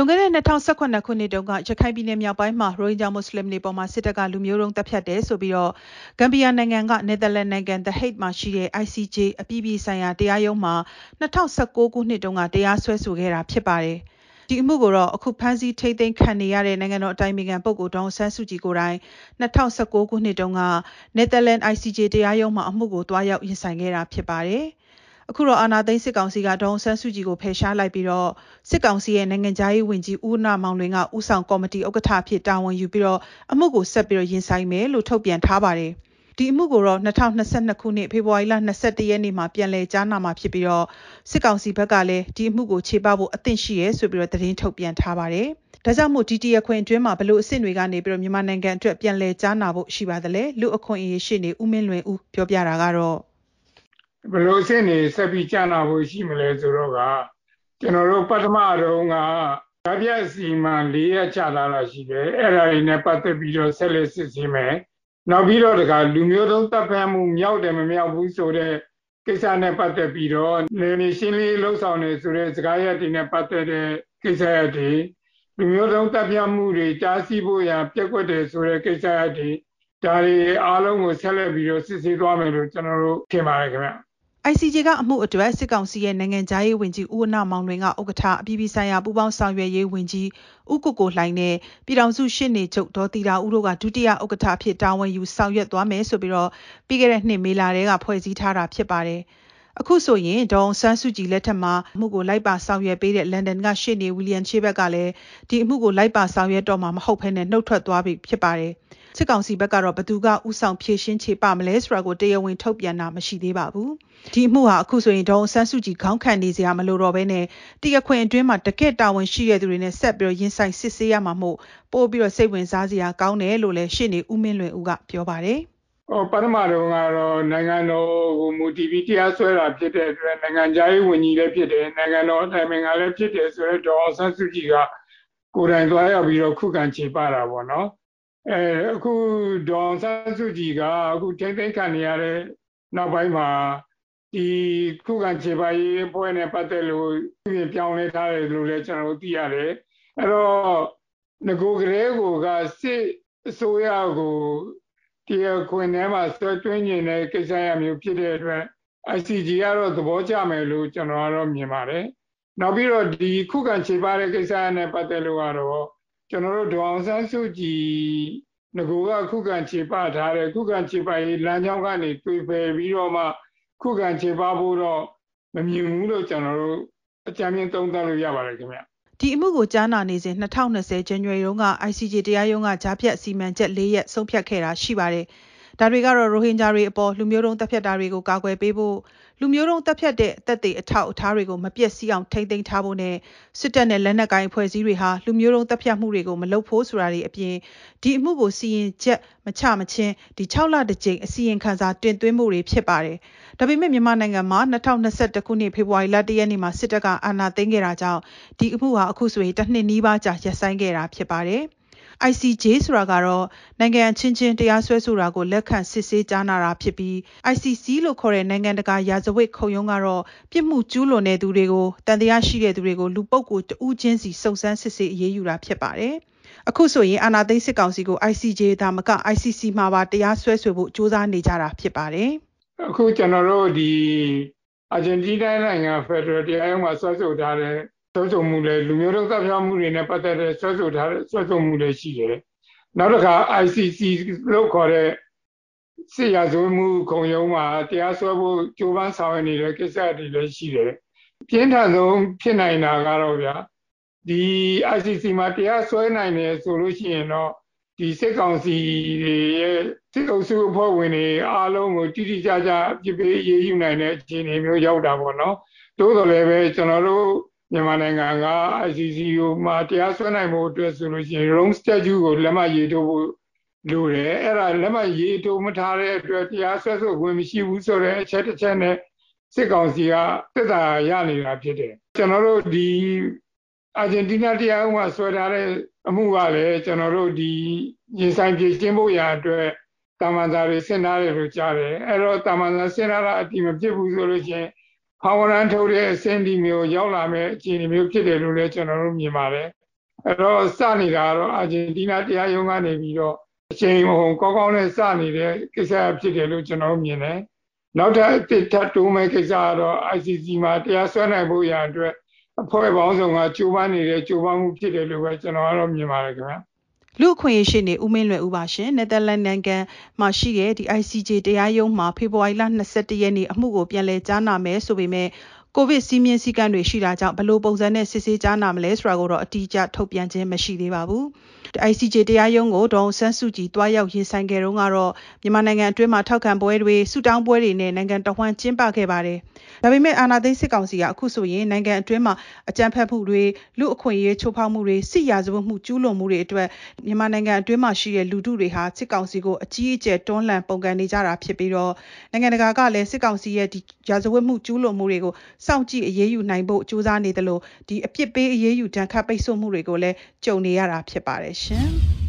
လွန်ခဲ့တဲ့2018ခုနှစ်တုန်းကရခိုင်ပြည်နယ်မြောက်ပိုင်းမှာရိုဟင်ဂျာမွတ်စလင်တွေပေါ်မှာစစ်တပ်ကလူမျိုးတုံးတပ်ဖြတ်တယ်ဆိုပြီးတော့ဂမ်ဘီယာနိုင်ငံကနယ်သာလန်နိုင်ငံ The Hague မှာရှိတဲ့ ICJ အပြည်ပြည်ဆိုင်ရာတရားရုံးမှာ2019ခုနှစ်တုန်းကတရားစွဲဆိုခဲ့တာဖြစ်ပါတယ်။ဒီအမှုကိုတော့အခုဖမ်းဆီးထိမ့်သိမ်းခံနေရတဲ့နိုင်ငံတော်အတိုင်ပင်ခံပုဂ္ဂိုလ်ဒေါအောင်ဆန်းစုကြည်ကိုယ်တိုင်2019ခုနှစ်တုန်းကနယ်သာလန် ICJ တရားရုံးမှာအမှုကိုတွားရောက်ရင်ဆိုင်ခဲ့တာဖြစ်ပါတယ်။ အခုတော့အာဏာသိမ်းစစ်ကောင်စီကဒေါအောင်ဆန်းစုကြည်ကိုဖယ်ရှားလိုက်ပြီးတော့စစ်ကောင်စီရဲ့နိုင်ငံခြားရေးဝန်ကြီးဦးနာမောင်လွင်ကဦးဆောင်ကော်မတီဥက္ကဋ္ဌအဖြစ်တာဝန်ယူပြီးတော့အမှုကိုဆက်ပြီးတော့ရင်ဆိုင်မယ်လို့ထုတ်ပြန်ထားပါတယ်ဒီအမှုကိုတော့2022ခုနှစ်ဖေဖော်ဝါရီလ22ရက်နေ့မှာပြန်လည်ကြားနာမှာဖြစ်ပြီးတော့စစ်ကောင်စီဘက်ကလည်းဒီအမှုကိုခြေပဖို့အသင့်ရှိရဲဆိုပြီးတော့သတင်းထုတ်ပြန်ထားပါတယ်။ဒါကြောင့်မို့ဒီတရခွင်အတွင်းမှာဘလို့အဆင့်တွေကနေပြီးတော့မြန်မာနိုင်ငံအတွက်ပြန်လည်ကြားနာဖို့ရှိပါတယ်လေ။လူအခွင့်အရေးရှိနေဦးမင်းလွင်ဦးပြောပြတာကတော့ ဘယ်လိုအဆင့်နေဆက်ပြီးကြာနာဖို့ရှိမလဲဆိုတော့ကကျွန်တော်တို့ပထမတုန်းကဓာပြစီမံ၄ရက်ချလာတာရှိတယ်အဲ့ဒါတွေနဲ့ပတ်သက်ပြီးတော့ဆက်လက်စစ်ဆေးမယ်နောက်ပြီးတော့တခါလူမျိုးတုံးတပ်ဖမ်းမှုမြောက်တယ်မမြောက်ဘူးဆိုတဲ့ကိစ္စနဲ့ပတ်သက်ပြီးတော့နေနေရှင်းလင်းလှုပ်ဆောင်နေဆိုတဲ့စကားရပ်တွေနဲ့ပတ်သက်တဲ့ကိစ္စရပ်တွေလူမျိုးတုံးတပ်ဖြတ်မှုတွေကြားစီဖို့ရပြက်ကွက်တယ်ဆိုတဲ့ကိစ္စရပ်တွေဒါတွေအားလုံးကိုဆက်လက်ပြီးတော့စစ်ဆေးသွားမယ်လို့ကျွန်တော်တို့ထင်ပါတယ်ခင်ဗျ ICJ ကအမှုအတွက်စစ်ကောင်စီရဲ့နိုင်ငံခြားရေးဝန်ကြီးဦးဝနမောင်လွင်ကဥက္ကဋ္ဌအပြည်ပြည်ဆိုင်ရာပူးပေါင်းဆောင်ရွက်ရေးဝန်ကြီးဦးကိုကိုလှိုင်နဲ့ပြည်ထောင်စုရှင်းနေချုပ်ဒေါ်တီတာဦးတို့ကဒုတိယဥက္ကဋ္ဌအဖြစ်တာဝန်ယူဆောင်ရွက်သွားမယ်ဆိုပြီးတော့ပြီးခဲ့တဲ့နှစ်မေလတည်းကဖွဲ့စည်းထားတာဖြစ်ပါတယ်။ အခုဆိုရင်ဒေါန်ဆန်းစုကြည်လက်ထက်မှာအမှုကိုလိုက်ပါဆောင်ရွက်ပေးတဲ့လန်ဒန်ကရှေ့နေဝီလီယံချေဘက်ကလည်းဒီအမှုကိုလိုက်ပါဆောင်ရွက်တော့မှာမဟုတ်ဘဲနဲ့နှုတ်ထွက်သွားပြီဖြစ်ပါတယ်။စစ်ကောင်စီဘက်ကတော့ဘသူကဥဆောင်ဖြည့်ရှင်းချေပမလဲဆိုတာကိုတရားဝင်ထုတ်ပြန်တာမရှိသေးပါဘူး။ဒီအမှုဟာအခုဆိုရင်ဒေါအောင်ဆန်းစုကြည်ခေါင်းခံနေစရာမလိုတော့ဘဲနဲ့တရားခွင်အတွင်းမှာတကယ့်တာဝန်ရှိတဲ့သူတွေနဲ့ဆက်ပြီးတော့ရင်ဆိုင်စစ်ဆေးရမှာမို့ပို့ပြီးတော့စိတ်ဝင်စားစရာကောင်းတယ်လို့လည်းရှင်းနေဦးမင်းလွင်ဦးကပြောပါတယ် ဟောပထမတော့ကတော့နိုင်ငံတော်ကိုမူတည်ပြီးတရားစွဲတာဖြစ်တဲ့အတွက်နိုင်ငံခြားရေးဝန်ကြီးလည်းဖြစ်တယ်နိုင်ငံတော်အတိုင်ပင်ခံလည်းဖြစ်တယ်ဆိုတော့ဒေါအောင်ဆန်းစုကြည်ကကိုယ်တိုင်သွားရောက်ပြီးတော့ခုခံခြေပတာပေါ့နော်အဲအခုဒေါအောင်ဆန်းစုကြည်ကအခုထိမ့်သိမ်းခံနေရတဲ့နောက်ပိုင်းမှာဒီခုခံခြေပါရေးအဖွဲ့နဲ့ပတ်သက်လို့ပြင်ပြောင်းလဲထားတယ်လို့လည်းကျွန်တော်တို့သိရတယ်အဲ့တော့ငကိုကလေးကိုကစစ်အစိုးရကို တရားခွင်ထဲမှာဆွဲသွင်းနေတဲ့ကိစ္စရမျိုးဖြစ်တဲ့အတွက် ICG ကတော့သဘောကျမယ်လို့ကျွန်တော်ကတော့မြင်ပါတယ်နောက်ပြီးတော့ဒီခုခံခြေပါတဲ့ကိစ္စနဲ့ပတ်သက်လို့ကတော့ကျွန်တော်တို့ဒေါအောင်ဆန်းစုကြည်ငကိုကခုခံခြေပထားတဲ့ခုခံခြေပရေးလမ်းကြောင်းကနေတွေ့ဖယ်ပြီးတော့မှခုခံခြေပဖို့တော့မမြင်ဘူးလို့ကျွန်တော်တို့အကြံဉာဏ်သုံးသပ်လို့ရပါတယ်ခင်ဗျ ဒီအမှုကိုကြားနာနေစဉ်2020ဇန်နဝါရီတုန်းက ICJ တရားရုံးကကြားဖြတ်စီမံချက်၄ရက်ဆုံးဖြတ်ခဲ့တာရှိပါတယ်။ ဒါတွေကတော့ရိုဟင်ဂျာတွေအပေါ်လူမျိုးတုံးတပ်ဖြတ်တာတွေကိုကာကွယ်ပေးဖို့လူမျိုးတုံးတပ်ဖြတ်တဲ့အသက်တွေအထောက်အထားတွေကိုမပြည့်စည်အောင်ထိမ့်သိမ်းထားဖို့နဲ့စစ်တပ်နဲ့လက်နက်ကိုင်အဖွဲ့အစည်းတွေဟာလူမျိုးတုံးတပ်ဖြတ်မှုတွေကိုမလုပ်ဖို့ဆိုတာတွေအပြင်ဒီအမှုကိုစီရင်ချက်မချမချင်းဒီ6လတစ်ကြိမ်အစီရင်ခံစာတင်သွင်းမှုတွေဖြစ်ပါတယ်။ဒါပေမဲ့မြန်မာနိုင်ငံမှာ2021ခုနှစ်ဖေဖော်ဝါရီလ1ရက်နေ့မှာစစ်တပ်ကအာဏာသိမ်းခဲ့တာကြောင့်ဒီအမှုဟာအခုဆိုရင်တစ်နှစ်နီးပါးကြာရပ်ဆိုင်းခဲ့တာဖြစ်ပါတယ်။ ICJ ဆိုတာကတော့နိုင်ငံချင်းချင်းတရားစွဲဆိုတာကိုလက်ခံစစ်ဆေးကြားနာတာဖြစ်ပြီး ICC လို့ခေါ်တဲ့နိုင်ငံတကာရာဇဝတ်ခုံရုံးကတော့ပြစ်မှုကျူးလွန်တဲ့သူတွေကိုတန်တရားရှိတဲ့သူတွေကိုလူပုဂ္ဂိုလ်တဦးချင်းစီစုံစမ်းစစ်ဆေးအရေးယူတာဖြစ်ပါတယ်။အခုဆိုရင်အာဏာသိမ်းစစ်ကောင်စီကို ICJ ဒါမက ICC မှာပါတရားစွဲဆိုဖို့ကြိုးစားနေကြတာဖြစ်ပါတယ်။အခုကျွန်တော်တို့ဒီအာဂျင်တီးနားနိုင်ငံဖက်ဒရယ်တရားရုံးမှာဆွဲဆိုထားတဲ့ ဆွဲဆိုမှုတွေလူမျိုးတုံးသတ်ဖြတ်မှုတွေနဲ့ပတ်သက်တဲ့ဆွဲဆိုထားတဲ့ဆွဲဆိုမှုတွေရှိတယ်။နောက်တစ်ခါ ICC လို့ခေါ်တဲ့စစ်ရာဇဝမှုခုံရုံးမှာတရားစွဲဖို့ကြိုးပမ်းဆောင်ရွက်နေတဲ့ကိစ္စတွေလည်းရှိတယ်။ပြင်းထန်ဆုံးဖြစ်နိုင်တာကတော့ဗျာဒီ ICC မှာတရားစွဲနိုင်တယ်ဆိုလို့ရှိရင်တော့ဒီစစ်ကောင်စီတွေရဲ့စစ်အုပ်စုအဖွဲ့ဝင်တွေအားလုံးကိုတိတိကျကျပြစ်ပေးရေးယူနိုင်တဲ့အခြေအနေမျိုးရောက်တာပေါ့နော်။သို့တော်လည်းပဲကျွန်တော်တို့ မြန်မာနိုင်ငံက ICC ကိုမှတရားစွဲနိုင်ဖို့အတွက်ဆိုလို့ရှိရင် Rome Statute ကိုလက်မှတ်ရေးထိုးဖို့လိုတယ်အဲ့ဒါလက်မှတ်ရေးထိုးမထားတဲ့အတွက်တရားစွဲဆိုခွင့်မရှိဘူးဆိုတဲ့အချက်တစ်ချက်နဲ့စစ်ကောင်စီကတက်တာရနေတာဖြစ်တယ်ကျွန်တော်တို့ဒီအာဂျင်တီးနားတရားဥပဒေဆွဲထားတဲ့အမှုကလည်းကျွန်တော်တို့ဒီရင်ဆိုင်ပြေရှင်းဖို့ရာအတွက်တာမန်စာတွေဆင်ထားတယ်လို့ကြားတယ်အဲ့တော့တာမန်စာဆင်ထားတာအတိမဖြစ်ဘူးဆိုလို့ရှိရင် ဖောင်ရန်ထုတ်တဲ့အဆင့်ဒီမျိုးရောက်လာမဲ့အခြေအနေမျိုးဖြစ်တယ်လို့လည်းကျွန်တော်တို့မြင်ပါတယ်အဲ့တော့စနေတာကတော့အာဂျင်တီးနားတရားရုံးကနေပြီးတော့အချိန်မဟုတ်ကောင်းကောင်းနဲ့စနေတဲ့ကိစ္စဖြစ်တယ်လို့ကျွန်တော်မြင်တယ်နောက်ထပ်အစ်ထပ်တိုးမဲ့ကိစ္စကတော့ ICC မှာတရားစွဲနိုင်ဖို့ရအတွက်အဖွဲ့ပေါင်းစုံကကြိုးပမ်းနေတဲ့ကြိုးပမ်းမှုဖြစ်တယ်လို့ပဲကျွန်တော်ကတော့မြင်ပါတယ်ခင်ဗျာ လူအခွင့်အရေးရှိနေဦးမင်းလွယ်ဦးပါရှင်နယ်သာလန်နိုင်ငံမှာရှိတဲ့ဒီ ICJ တရားရုံးမှာဖေဖော်ဝါရီလ22ရက်နေ့အမှုကိုပြန်လည်ကြားနာမယ်ဆိုပေမဲ့ကိုဗစ်စီးမြင်စည်းကမ်းတွေရှိတာကြောင့်ဘလို့ပုံစံနဲ့စစ်ဆေးကြားနာမလဲဆိုတာကိုတော့အတိအကျထုတ်ပြန်ခြင်းမရှိသေးပါဘူး။ ICJ တရားရုံးကိုဒေါန်ဆန်းစုကြည်တွားရောက်ရင်ဆိုင်ခဲ့တုန်းကတော့မြန်မာနိုင်ငံအတွင်းမှာထောက်ခံပွဲတွေဆူတောင်းပွဲတွေနဲ့နိုင်ငံတော်ဝန်ကျင်းပခဲ့ပါတယ်။ဒါပေမဲ့အာဏာသိမ်းစစ်ကောင်စီကအခုဆိုရင်နိုင်ငံအတွင်းမှာအကြမ်းဖက်မှုတွေလူအခွင့်အရေးချိုးဖောက်မှုတွေစစ်ရာဇဝတ်မှုကျူးလွန်မှုတွေအတွက်မြန်မာနိုင်ငံအတွင်းမှာရှိတဲ့လူထုတွေဟာစစ်ကောင်စီကိုအကြီးအကျယ်တွန်းလှန်ပုန်ကန်နေကြတာဖြစ်ပြီးတော့နိုင်ငံတကာကလည်းစစ်ကောင်စီရဲ့ဒီရာဇဝတ်မှုကျူးလွန်မှုတွေကိုစောင့်ကြည့်အရေးယူနိုင်ဖို့ကြိုးစားနေတယ်လို့ဒီအပြစ်ပေးအရေးယူတန်းခတ်ပိတ်ဆို့မှုတွေကိုလည်းကြုံနေရတာဖြစ်ပါတယ်ရှင်။